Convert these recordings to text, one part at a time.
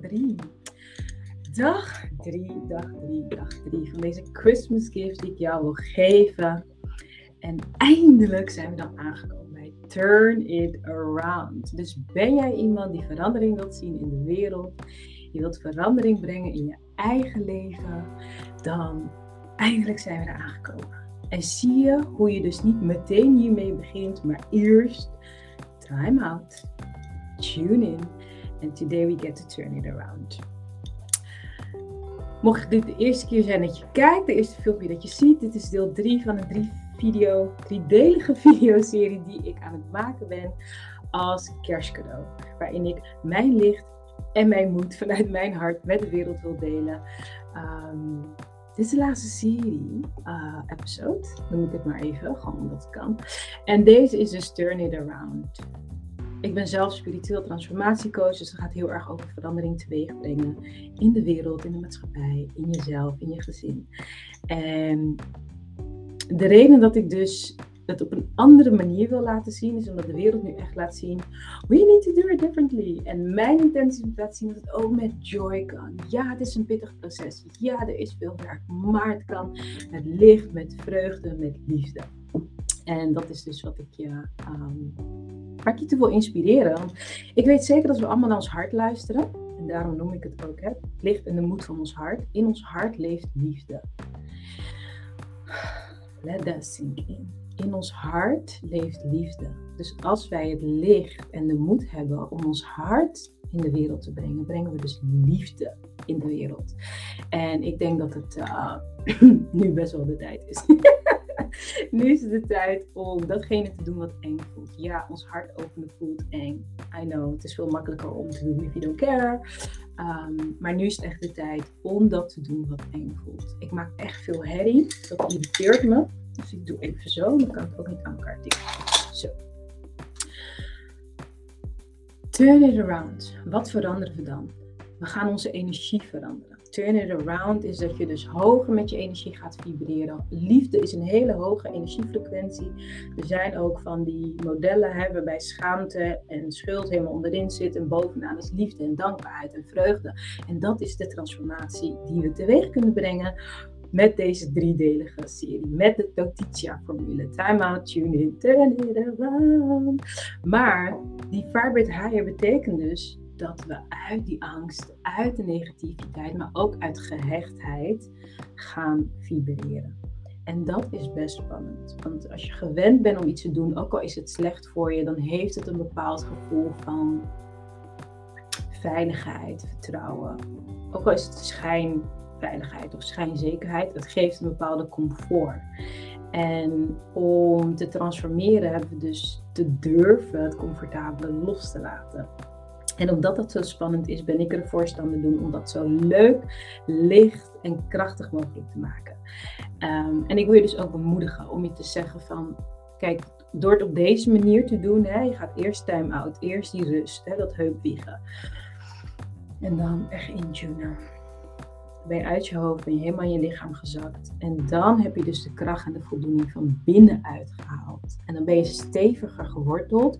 drie. Dag drie, dag drie, dag drie van deze Christmas gift die ik jou wil geven. En eindelijk zijn we dan aangekomen bij Turn It Around. Dus ben jij iemand die verandering wilt zien in de wereld? Je wilt verandering brengen in je eigen leven? Dan eindelijk zijn we er aangekomen. En zie je hoe je dus niet meteen hiermee begint, maar eerst time out, tune in. And today we get to turn it around. Mocht dit de eerste keer zijn dat je kijkt, de eerste filmpje dat je ziet, dit is deel 3 van een drie video, driedelige videoserie die ik aan het maken ben als kerstcadeau. Waarin ik mijn licht en mijn moed vanuit mijn hart met de wereld wil delen. Um, dit is de laatste serie, uh, episode, noem ik het maar even, gewoon omdat het kan. En deze is dus Turn It Around. Ik ben zelf spiritueel transformatiecoach, dus het gaat heel erg over verandering teweeg brengen in de wereld, in de maatschappij, in jezelf, in je gezin. En de reden dat ik dus het op een andere manier wil laten zien, is omdat de wereld nu echt laat zien, we need to do it differently. En mijn intentie is laten zien dat het ook met joy kan. Ja, het is een pittig proces. Ja, er is veel werk, maar het kan met licht, met vreugde, met liefde. En dat is dus wat ik je, um, waar ik je toe wil inspireren. Want ik weet zeker dat we allemaal naar ons hart luisteren. En daarom noem ik het ook, hè, het licht en de moed van ons hart. In ons hart leeft liefde. Let that sink in in ons hart leeft liefde. Dus als wij het licht en de moed hebben om ons hart in de wereld te brengen, brengen we dus liefde in de wereld. En ik denk dat het uh, nu best wel de tijd is. nu is het de tijd om datgene te doen wat eng voelt. Ja, ons hart openen voelt eng. I know, het is veel makkelijker om te doen if you don't care. Um, maar nu is het echt de tijd om dat te doen wat eng voelt. Ik maak echt veel herrie. Dat irriteert me. Dus ik doe even zo, dan kan ik ook niet aan elkaar tikken. Zo. Turn it around. Wat veranderen we dan? We gaan onze energie veranderen. Turn it around is dat je dus hoger met je energie gaat vibreren. Liefde is een hele hoge energiefrequentie. Er zijn ook van die modellen hè, waarbij schaamte en schuld helemaal onderin zit. En bovenaan is liefde en dankbaarheid en vreugde. En dat is de transformatie die we teweeg kunnen brengen met deze driedelige serie. Met de Totitia-formule. Time out, tune in, turn it around. Maar die vibrate higher betekent dus dat we uit die angst, uit de negativiteit, maar ook uit gehechtheid gaan vibreren. En dat is best spannend. Want als je gewend bent om iets te doen, ook al is het slecht voor je, dan heeft het een bepaald gevoel van veiligheid, vertrouwen. Ook al is het schijn veiligheid of schijnzekerheid. Het geeft een bepaalde comfort. En om te transformeren hebben we dus te durven het comfortabele los te laten. En omdat dat zo spannend is, ben ik er voorstander doen om dat zo leuk, licht en krachtig mogelijk te maken. Um, en ik wil je dus ook bemoedigen om je te zeggen van, kijk, door het op deze manier te doen, hè, je gaat eerst time-out, eerst die rust, hè, dat heupwiegen. En dan echt intunen ben je uit je hoofd, ben je helemaal in je lichaam gezakt. En dan heb je dus de kracht en de voldoening van binnenuit gehaald. En dan ben je steviger geworteld.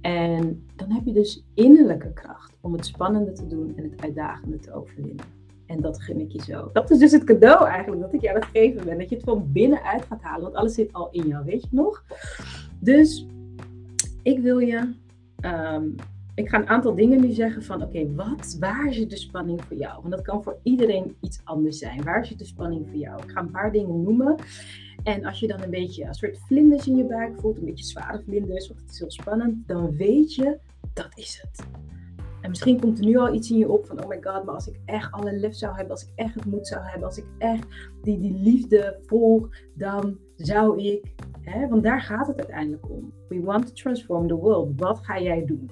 En dan heb je dus innerlijke kracht om het spannende te doen en het uitdagende te overwinnen. En dat gun ik je zo. Dat is dus het cadeau eigenlijk dat ik je aan het geven ben. Dat je het van binnenuit gaat halen. Want alles zit al in jou, weet je nog? Dus ik wil je ehm, ik ga een aantal dingen nu zeggen van oké, wat, waar zit de spanning voor jou? Want dat kan voor iedereen iets anders zijn. Waar zit de spanning voor jou? Ik ga een paar dingen noemen. En als je dan een beetje een soort vlinders in je buik voelt, een beetje zware vlinders, of het is heel spannend, dan weet je, dat is het. En misschien komt er nu al iets in je op van, oh my god, maar als ik echt alle lef zou hebben, als ik echt het moed zou hebben, als ik echt die, die liefde volg, dan zou ik, hè, want daar gaat het uiteindelijk om. We want to transform the world. Wat ga jij doen?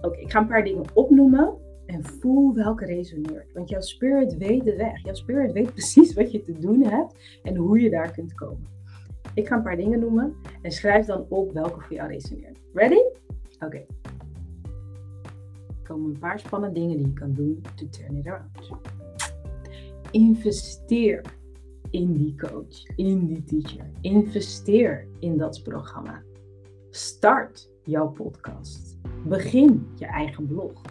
Oké, ik ga een paar dingen opnoemen en voel welke resoneert. Want jouw spirit weet de weg. Jouw spirit weet precies wat je te doen hebt en hoe je daar kunt komen. Ik ga een paar dingen noemen en schrijf dan op welke voor jou resoneert. Ready? Oké. Er komen een paar spannende dingen die je kan doen to turn it around. Investeer in die coach, in die teacher. Investeer in dat programma. Start jouw podcast Begin je eigen blog.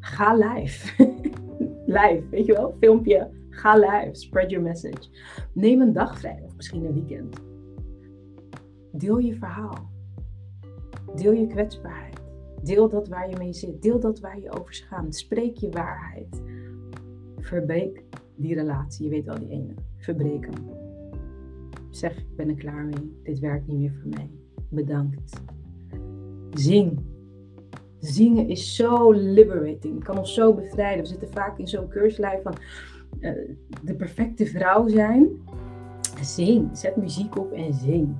Ga live. live, weet je wel? Filmpje. Ga live. Spread your message. Neem een dag vrij of misschien een weekend. Deel je verhaal. Deel je kwetsbaarheid. Deel dat waar je mee zit. Deel dat waar je over schaamt. Spreek je waarheid. Verbreek die relatie. Je weet wel die ene. Verbreek hem. Zeg, ik ben er klaar mee. Dit werkt niet meer voor mij. Bedankt. Zing. Zingen is zo liberating. Het kan ons zo bevrijden. We zitten vaak in zo'n keurslijf van uh, de perfecte vrouw zijn. Zing. Zet muziek op en zing.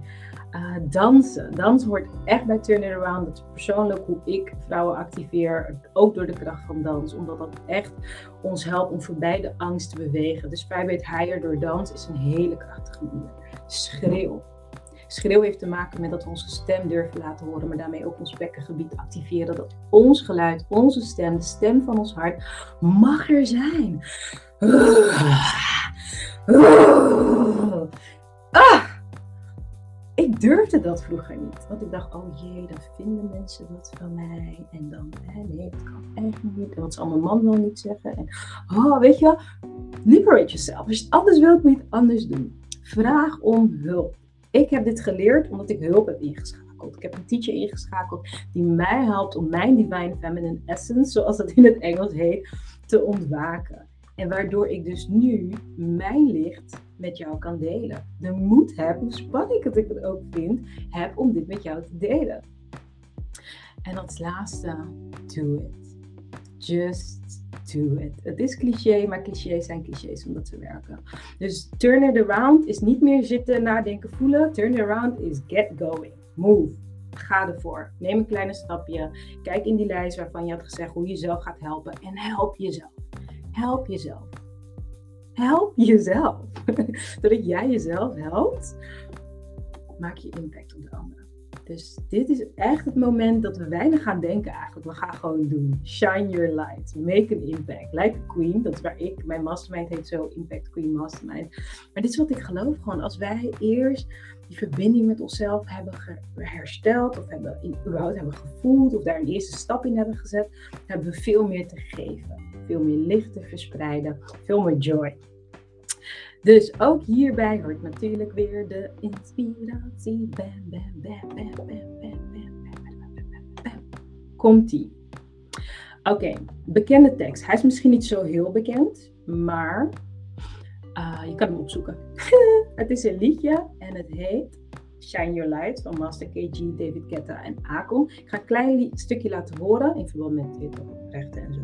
Uh, dansen. Dansen hoort echt bij Turn It Around. Dat is persoonlijk hoe ik vrouwen activeer. Ook door de kracht van dans. Omdat dat echt ons helpt om voorbij de angst te bewegen. Dus Vibrate Higher door dans is een hele krachtige manier. Schreeuw. Schreeuw heeft te maken met dat we onze stem durven laten horen, maar daarmee ook ons bekkengebied activeren. Dat ons geluid, onze stem, de stem van ons hart, mag er zijn. Ah! Ik durfde dat vroeger niet. Want ik dacht, oh jee, dan vinden mensen dat van mij. En dan, hè, nee, dat kan echt niet. En wat zal mijn man wel niet zeggen. En, oh, weet je, liberate yourself. Als je anders wilt, moet je anders doen. Vraag om hulp. Ik heb dit geleerd omdat ik hulp heb ingeschakeld. Ik heb een teacher ingeschakeld die mij helpt om mijn divine feminine essence, zoals het in het Engels heet, te ontwaken. En waardoor ik dus nu mijn licht met jou kan delen. De moed heb, hoe spannend ik het ook vind, heb om dit met jou te delen. En als laatste, do it. Just do it. Het is cliché, maar clichés zijn clichés omdat ze werken. Dus turn it around is niet meer zitten, nadenken, voelen. Turn it around is get going. Move. Ga ervoor. Neem een kleine stapje. Kijk in die lijst waarvan je had gezegd hoe je jezelf gaat helpen. En help jezelf. Help jezelf. Help jezelf. Doordat jij jezelf helpt, maak je impact op de anderen. Dus dit is echt het moment dat we weinig gaan denken eigenlijk. We gaan gewoon doen. Shine your light. Make an impact. Like a queen. Dat is waar ik, mijn mastermind heet zo Impact Queen Mastermind. Maar dit is wat ik geloof gewoon. Als wij eerst die verbinding met onszelf hebben hersteld. Of hebben in, überhaupt hebben gevoeld. Of daar een eerste stap in hebben gezet. Hebben we veel meer te geven. Veel meer licht te verspreiden. Veel meer joy. Dus ook hierbij hoort natuurlijk weer de inspiratie. Bam, bam, bam, bam, bam, bam, bam, bam, Komt-ie. Oké, bekende tekst. Hij is misschien niet zo heel bekend, maar uh, je kan hem opzoeken. het is een liedje en het heet Shine Your Light van Master KG, David Guetta en Akon. Ik ga een klein stukje laten horen in verband met dit rechten en zo.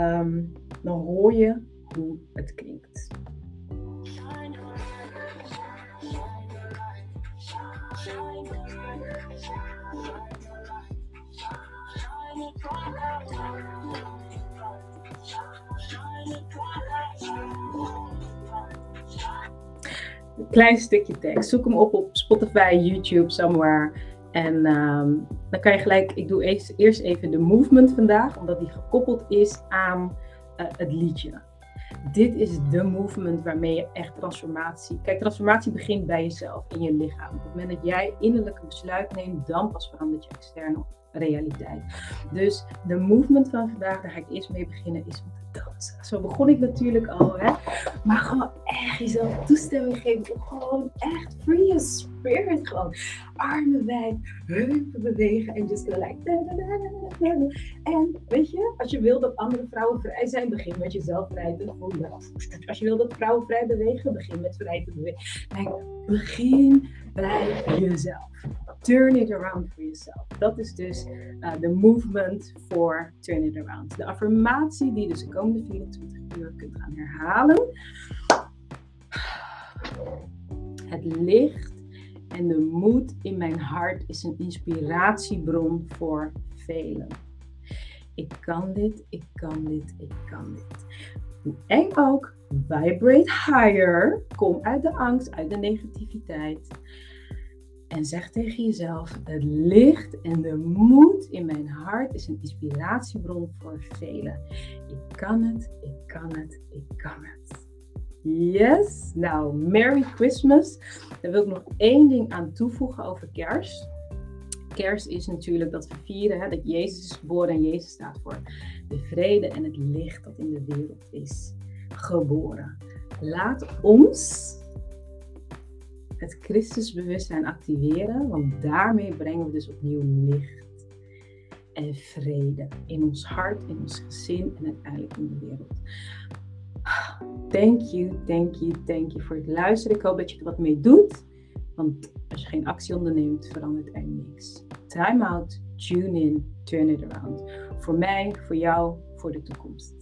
Um, dan hoor je hoe het klinkt. Klein stukje tekst. Zoek hem op op Spotify, YouTube, somewhere. En ehm, dan kan je gelijk, ik doe eerst, eerst even de movement vandaag, omdat die gekoppeld is aan uh, het liedje. Dit is de movement waarmee je echt transformatie. Kijk, transformatie begint bij jezelf, in je lichaam. Op het moment dat jij innerlijk een besluit neemt, dan pas verandert je externe realiteit. Dus de movement van vandaag, daar ga ik eerst mee beginnen, is dansen. Zo begon ik natuurlijk al, hè. Maar gewoon echt jezelf toestemming geven gewoon echt free your spirit. Gewoon armen wijd, heupen bewegen en just go like... En weet je, als je wil dat andere vrouwen vrij zijn, begin met jezelf vrij te voelen. Als je wil dat vrouwen vrij bewegen, begin met vrij te bewegen. begin bij jezelf. Turn it around for yourself. Dat is dus uh, de movement voor turn it around. De affirmatie die dus de komende 24 uur kunt gaan herhalen. Het licht en de moed in mijn hart is een inspiratiebron voor velen. Ik kan dit, ik kan dit, ik kan dit. Eng ook, vibrate higher. Kom uit de angst, uit de negativiteit. En zeg tegen jezelf: het licht en de moed in mijn hart is een inspiratiebron voor velen. Ik kan het, ik kan het, ik kan het. Yes, nou, Merry Christmas. Daar wil ik nog één ding aan toevoegen over kerst. kerst is natuurlijk dat we vieren hè, dat Jezus is geboren en Jezus staat voor de vrede en het licht dat in de wereld is geboren. Laat ons het Christusbewustzijn activeren, want daarmee brengen we dus opnieuw licht en vrede in ons hart, in ons gezin en uiteindelijk in de wereld. Thank you, thank you, thank you voor het luisteren. Ik hoop dat je er wat mee doet. Want als je geen actie onderneemt, verandert er niks. Time out, tune in, turn it around. Voor mij, voor jou, voor de toekomst.